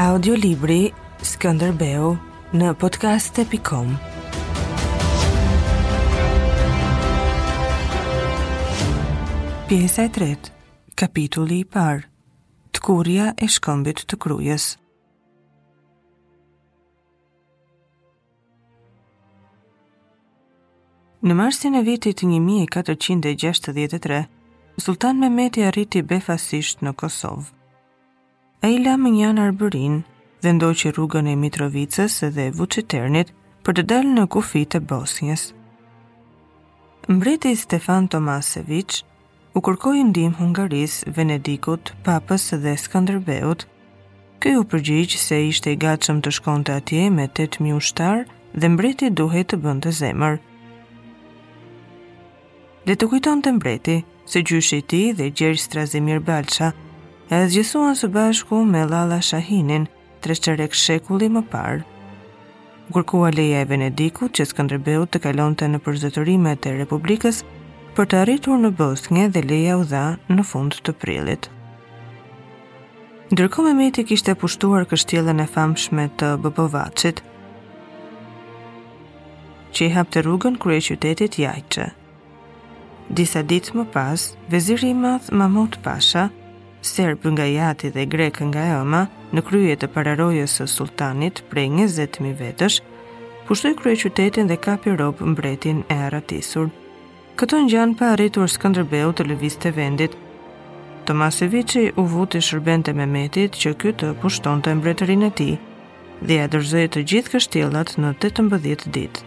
Audiolibri Skënderbeu në podcast.com Pjesa e tretë, kapitulli i parë. Tkurrja e shkëmbit të Krujës. Në marsin e vitit 1463, Sultan Mehmeti arriti befasisht në Kosovë. Ai la mënjanë Arbërinë dhe ndoqi rrugën e Mitrovicës dhe Vuçiternit për të dalë në kufi të Bosnjes. Mbreti Stefan Tomaseviç u kërkoi ndihmë Hungarisë, Venedikut, Papës dhe Skënderbeut. Ky iu përgjigj se ishte i gatshëm të shkonte atje me 8000 ushtarë dhe mbreti duhej të bënte zemër. Le të kujtonte mbreti, se gjyshi i tij dhe Gjergj Strazimir Balsha, e asgjësuan së bashku me Lala Shahinin, tre çerek shekulli më parë. U kërkua leja e Venedikut që Skënderbeu të kalonte nëpër zotërimet e Republikës për të arritur në Bosnje dhe leja u dha në fund të prillit. Ndërkohë Mehmeti kishte pushtuar kështjellën e famshme të Bobovaçit, që i hapte rrugën kryeqytetit Jajçe. Disa ditë më pas, veziri i madh Mahmud Pasha, serb nga i ati dhe grek nga e ëma, në krye të pararojës së sultanit prej 20.000 vetësh, pushtoi kryeqytetin dhe kapi rob mbretin e arratisur. Këto ngjanë pa arritur Skëndërbeu të lëvizte vendit. Tomaseviçi u vu t'i shërbente Mehmetit që ky të pushtonte mbretërinë e tij, dhe ia dorëzoi të gjithë kështjellat në 18 ditë.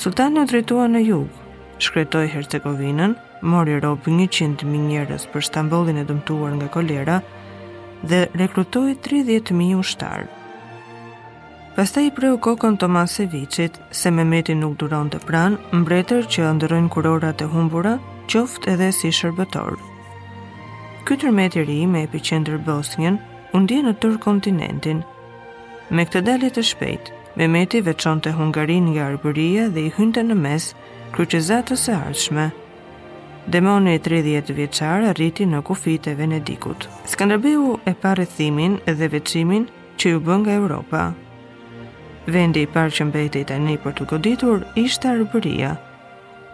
Sultani u drejtua në jug, shkretoi Hercegovinën, mori rob 100 mijë njerëz për Stambollin e dëmtuar nga kolera dhe rekrutoi 30 mijë ushtarë. Pastaj i preu kokën Tomaseviçit se Mehmeti nuk duronte pranë mbretër që ëndërrojnë kurorat e humbura, qoftë edhe si shërbëtorë. Ky tërmet i ri me epiqendër Bosnjën, u ndie në tërë kontinentin. Me këtë dalje të shpejtë, Mehmeti veçonte Hungarinë nga Arbëria dhe i hynte në mes kryqëzatës së ardhshme. Demoni 30 vjeçar arriti në kufijtë e Venedikut. Skënderbeu e pa rrethimin dhe veçimin që iu bë nga Europa. Vendi i parë që mbetej tani për t'u goditur ishte Arbëria,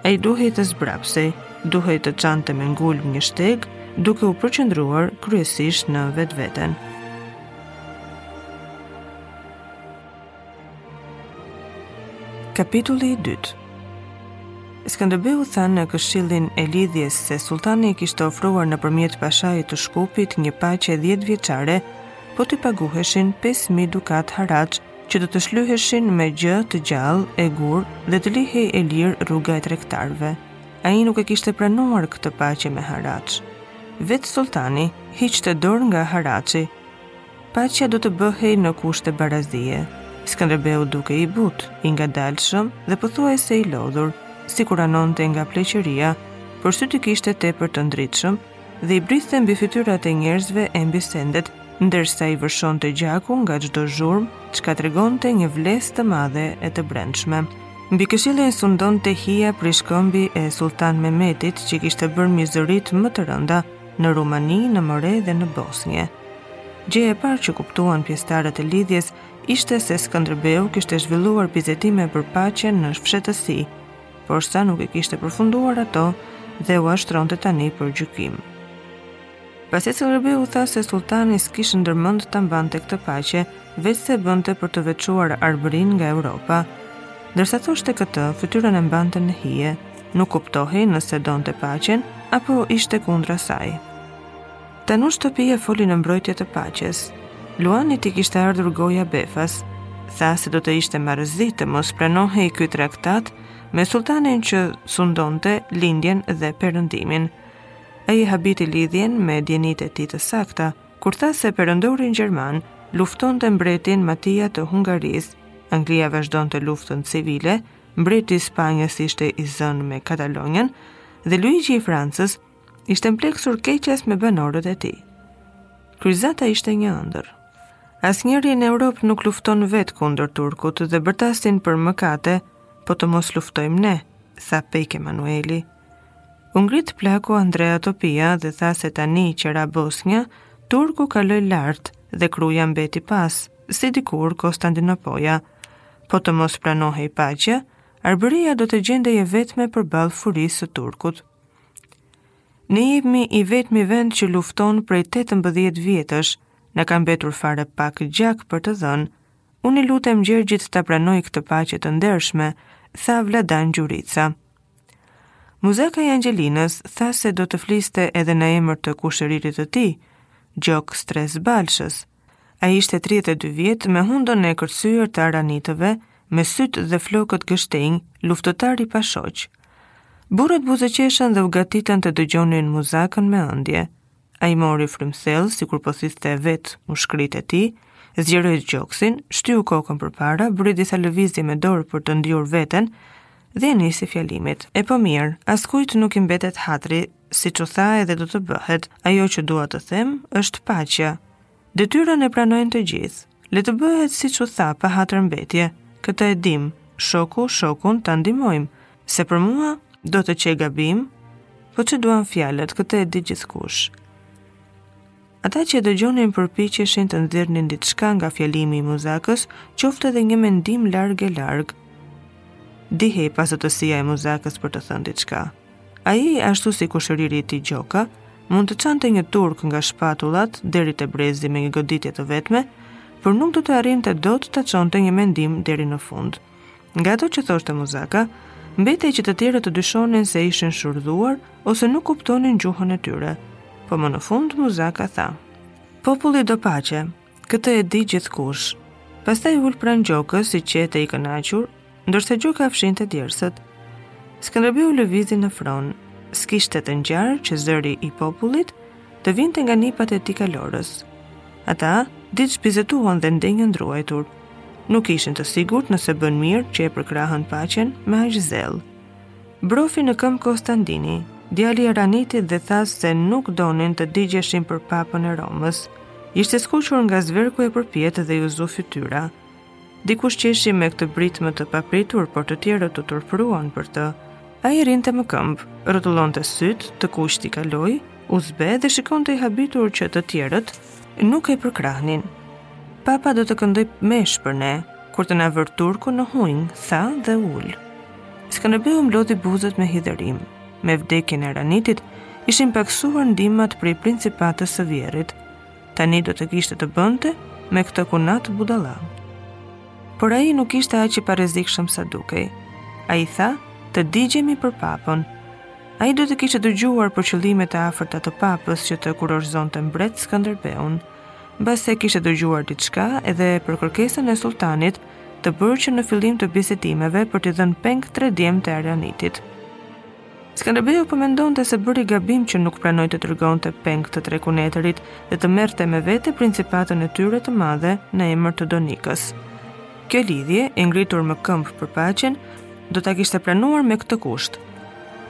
Ai duhej të zbrapsej, duhej të çante me ngulm një shteg, duke u përqendruar kryesisht në vetveten. Kapitulli 2 Skënderbeu tha në këshillin e lidhjes se sultani i kishte ofruar nëpërmjet pashait të Shkupit një paqe dhjetëvjeçare, po të paguheshin 5.000 dukatë haraç që do të shlyheshin me gjë të gjallë e grurë dhe të lihej e lirë rruga e tregtarëve. Ai nuk e kishte pranuar këtë paqe me haraç. Vetë sultani hiqte dorë nga haraçi. Paqja do të bëhej në kushte barazie. Skënderbeu dukej i butë, i ngadalshëm dhe pothuajse i lodhur, sikur anonte nga pleqëria, por sytë i kishte tepër të ndritshëm dhe i bridhte mbi fytyrat e njerëzve e mbi sendet, ndërsa i vërshonte gjaku nga çdo zhurmë, çka tregonte një vlesë të madhe e të brendshme. Mbi këshillin sundonte hija prej shkëmbi e Sultan Mehmetit që kishte bërë mizoritë më të rënda në Rumani, në More dhe në Bosnjë. Gjëja e parë që kuptuan pjesëtarët e lidhjes ishte se Skënderbeu kishte zhvilluar bisedime për paqe në fshehtësi, por se nuk i kishte përfunduar ato dhe ua shtronte tani për gjykim. Skënderbeu tha se sultani s'kish ndërmend ta mbante këtë paqe, veçse e bënte për të veçuar Arbërinë nga Europa. Ndërsa thoshte këtë, fytyrën e mbante në hije, nuk kuptohej nëse donte paqen, apo ishte kundra saj. Tanush Topia foli në mbrojtje të paqes. Luanit i kishte ardhur goja befas. Tha se do të ishte marrëzi të mos pranohej ky traktat me sultanin që sundonte lindjen dhe perëndimin. Ai habiti lidhjen me dijenitë e tij të sakta, kur tha se perandori gjerman luftonte mbretin Matia të Hungarisë, Anglia vazhdonte luftën civile, mbreti i Spanjës ishte i zënë me Katalonjën dhe Luigji i Francës ishte mpleksur keqas me baronët e tij. Kryqëzata ishte një ëndërr. Asnjëri në Europë nuk lufton vetë kundër turkut dhe bërtasin për mëkate, po të mos luftojmë ne, tha Pejk Emanueli. U ngrit plaku Andrea Topia dhe tha se tani që ra Bosnja, turku kaloi lart dhe Kruja mbeti pas, si dikur Kostandinopoja. Po të mos pranohej paqja, Arbëria do të gjendej e vetme përballë furisë së turkut. Ne jemi i vetmi vend që lufton prej 18 vjetësh, na ka mbetur fare pak gjak për të dhënë. Unë i lutem Gjergjit ta pranojë këtë paqe të ndershme, tha Vladan Jurica. Muzaka i Angjelinës tha se do të fliste edhe në emër të kushëririt të tij, Gjok Stres Balshës. Ai ishte 32 vjeç me hundën e kërcyer të aranitëve, me sytë dhe flokët gështenj, luftëtar i pashoq. Burrat buzëqeshën dhe u gatitën të dëgjonin muzakën me ëndje. Ai mori frymë thellë, sikur po thithte vetë mushkëritë e tij, zgjeroi gjoksin, shtyu kokën përpara, bëri disa lëvizje me dorë për të ndihur veten dhe ia nisi fjalimit. E po mirë, askujt nuk i mbetet hatri, Siç u tha edhe do të bëhet, ajo që dua të them është paqja. Detyrën e pranojnë të gjithë. Le të bëhet siç u tha pa hatërmbetje. Këtë e dimë, shoku shokun ta ndihmojmë, se për mua do të qe gabim, po ç'e duan fjalët, këtë e di gjithkush. Ata që e dëgjonin përpiqeshin të nxirrnin diçka nga fjalimi i Muzakës, qoftë edhe një mendim larg e larg. Dihej pazotësia e Muzakës për të thënë diçka. Ai, ashtu si kushëriri i tij Gjoka, mund të çante një turk nga shpatullat deri te brezi me një goditje të vetme, por nuk do të arrinte dot ta çonte një mendim deri në fund. Nga ato që thoshte Muzaka, mbetej që të tjerët të dyshonin se ishin shurdhuar ose nuk kuptonin gjuhën e tyre. Po më në fund Muzaka tha: Populli do paqe, këtë e di gjithkush. Pastaj u ul pranë Gjokës i qetë e i kënaqur, ndërsa Gjoka fshinte djersët. Skënderbeu lëvizi në fron, s'kishte të ngjarë që zëri i popullit të vinte nga nipat e tij kalorës. Ata diç bisetuan dhe ndenjën të druajtur. Nuk ishin të sigurt nëse bënë mirë që e përkrahën paqen me aq zell. Brofi në këmbë Kostandini, djali i Aranitit dhe tha se nuk donin të digjeshin për papën e Romës. Ishte skuqur nga zverku e përpjetë dhe iu zu fytyra. Dikush qeshi me këtë britmë të papritur, por të tjerët u turpëruan për të. Ai rrinte më këmbë, rrotullonte sytë, të kuqtë i kaloi, u zbe dhe shikonte i habitur që të tjerët nuk e përkrahnin. Papa do të këndojë meshë për ne, kur të na vërë turku në hunj, tha dhe u ul. Skënderbeu mblodhi buzët me hidhërim. Me vdekjen e Aranitit, ishin pakësuar ndihmat prej principatës së vjehrrit. Tani do të kishte të bënte me këtë kunat budalla. Por ai nuk ishte aq i parrezikshëm sa dukej. Ai tha, "Të digjemi për papën." Ai do të kishte dëgjuar për qëllimet e afërta të papës që të kurorëzonte mbret Skënderbeun. Mbase kishte dëgjuar diçka edhe për kërkesën e sulltanit të bërë që në fillim të bisedimeve për t'i dhënë peng tre djem të Aranitit. Skënderbeu po mendonte se bëri gabim që nuk pranoi të dërgonte peng të tre kunetërit dhe të merrte me vete principatën e tyre të madhe në emër të Donikës. Kjo lidhje, e ngritur më këmbë për paqen, do ta kishte pranuar me këtë kusht.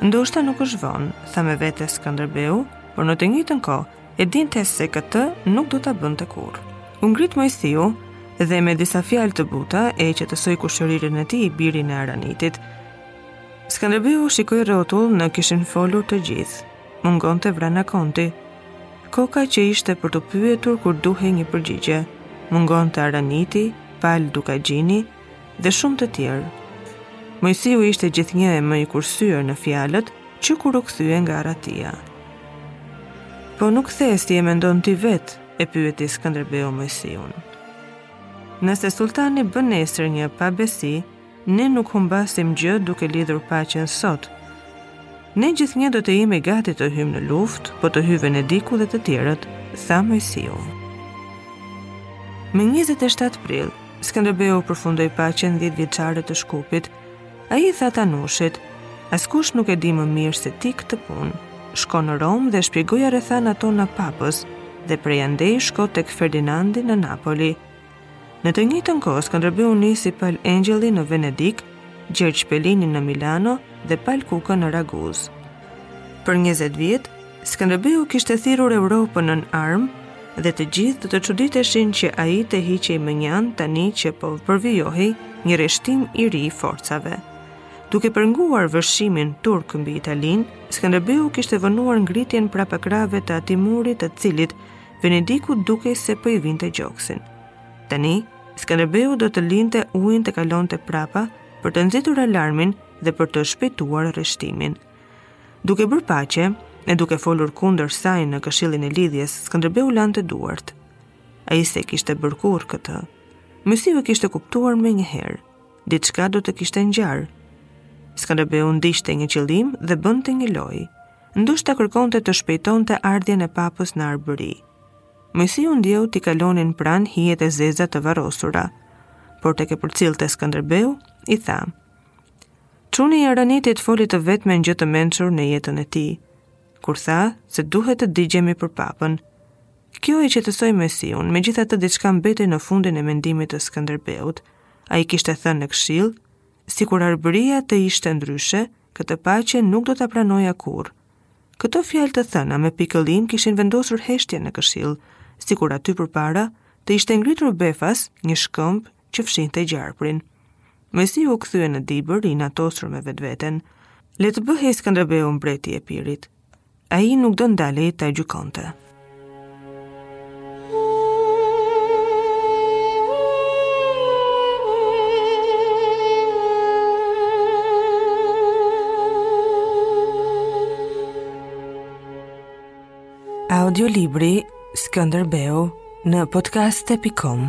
Ndoshta nuk është vonë, tha me vete Skënderbeu, por në të njëjtën kohë e dinte se këtë nuk do ta bënte kurrë. U ngrit Moisiu dhe me disa fjalë të buta e qetësoi kushëririn e tij birin e Aranitit. Skënderbeu shikoi rrotull në kishin folur të gjithë. Mungonte Vrana Konti, koka që ishte për t'u pyetur kur duhej një përgjigje. Mungonte Araniti, Pal Dukagjini dhe shumë të tjerë. Moisiu ishte gjithnjë e më i kursyer në fjalët që kur u kthye nga arratia. Po nuk the si e mendon ti vetë, e pyeti Skënderbeu Moisiun. Nëse sultani bën nesër një pabesi, Ne nuk humbasim gjë duke lidhur paqen sot. Ne gjithnjë do të jemi gati të hyjmë në luftë, po të hyjë Venediku dhe të tjerët, tha Moisiu. Më 27 prill, Skënderbeu përfundoi paqen 10 vjeçare të Shkupit. Ai i tha Tanushit, "Askush nuk e di më mirë se ti këtë punë. Shko në Romë dhe shpjegoja rrethanat tona papës." Dhe prej andej shko tek Ferdinandi në Napoli. Në të njëjtën kohë, Skënderbeu nisi Pal Engjëllin në Venedik, Gjergj Pelinin në Milano dhe Pal Kukën në Raguzë. Për 20 vjet, Skënderbeu kishte thirrur Evropën nën armë dhe të gjithë do të çuditeshin që ai të hiqej mënjanë tani që po përvijohej një rreshtim i ri i forcave. Duke penguar vërshimin turk mbi Italinë, Skënderbeu kishte vonuar ngritjen prapa krahëve të atij muri të cilit Venediku dukej se po i vinte gjoksin. Tani, Skënderbeu do të linte ujin të kalonte prapa për të nxitur alarmin dhe për të shpejtuar rreshtimin. Duke bërë paqe e duke folur kundër saj në Këshillin e Lidhjes, Skënderbeu lante duart. Ai s'e kishte bërë kurrë këtë. Moisiu e kishte kuptuar menjëherë. Diçka do të kishte ngjarë. Skënderbeu ndiqte një qëllim dhe bënte një lojë. Ndoshta kërkonte të shpejtonte ardhjen e Papës në Arbëri. Moisiu ndjeu t'i kalonin pranë hijet e zeza të varrosura, por tek e përcillte Skënderbeu, i tha: Çuni i Aranitit foli të vetmen gjë të mençur në jetën e tij, kur tha se duhet të digjemi për papën. Kjo e qetësoi Moisiun, megjithatë diçka mbetej në fundin e mendimit të Skënderbeut. Ai kishte thënë në këshill, Sikur Arbëria të ishte ndryshe, këtë paqe nuk do ta pranoja kurrë. Këto fjalë të thëna me pikëllim kishin vendosur heshtjen në këshill, sikur aty përpara të ishte ngritur befas një shkëmb që fshihte gjarprin. Moisiu u kthye në Dibër i inatosur me vetveten. Le të bëhej Skënderbeu mbreti i Epirit. Ai nuk do ndalej ta gjykonte. Audiolibri Skënderbeu në podcast.com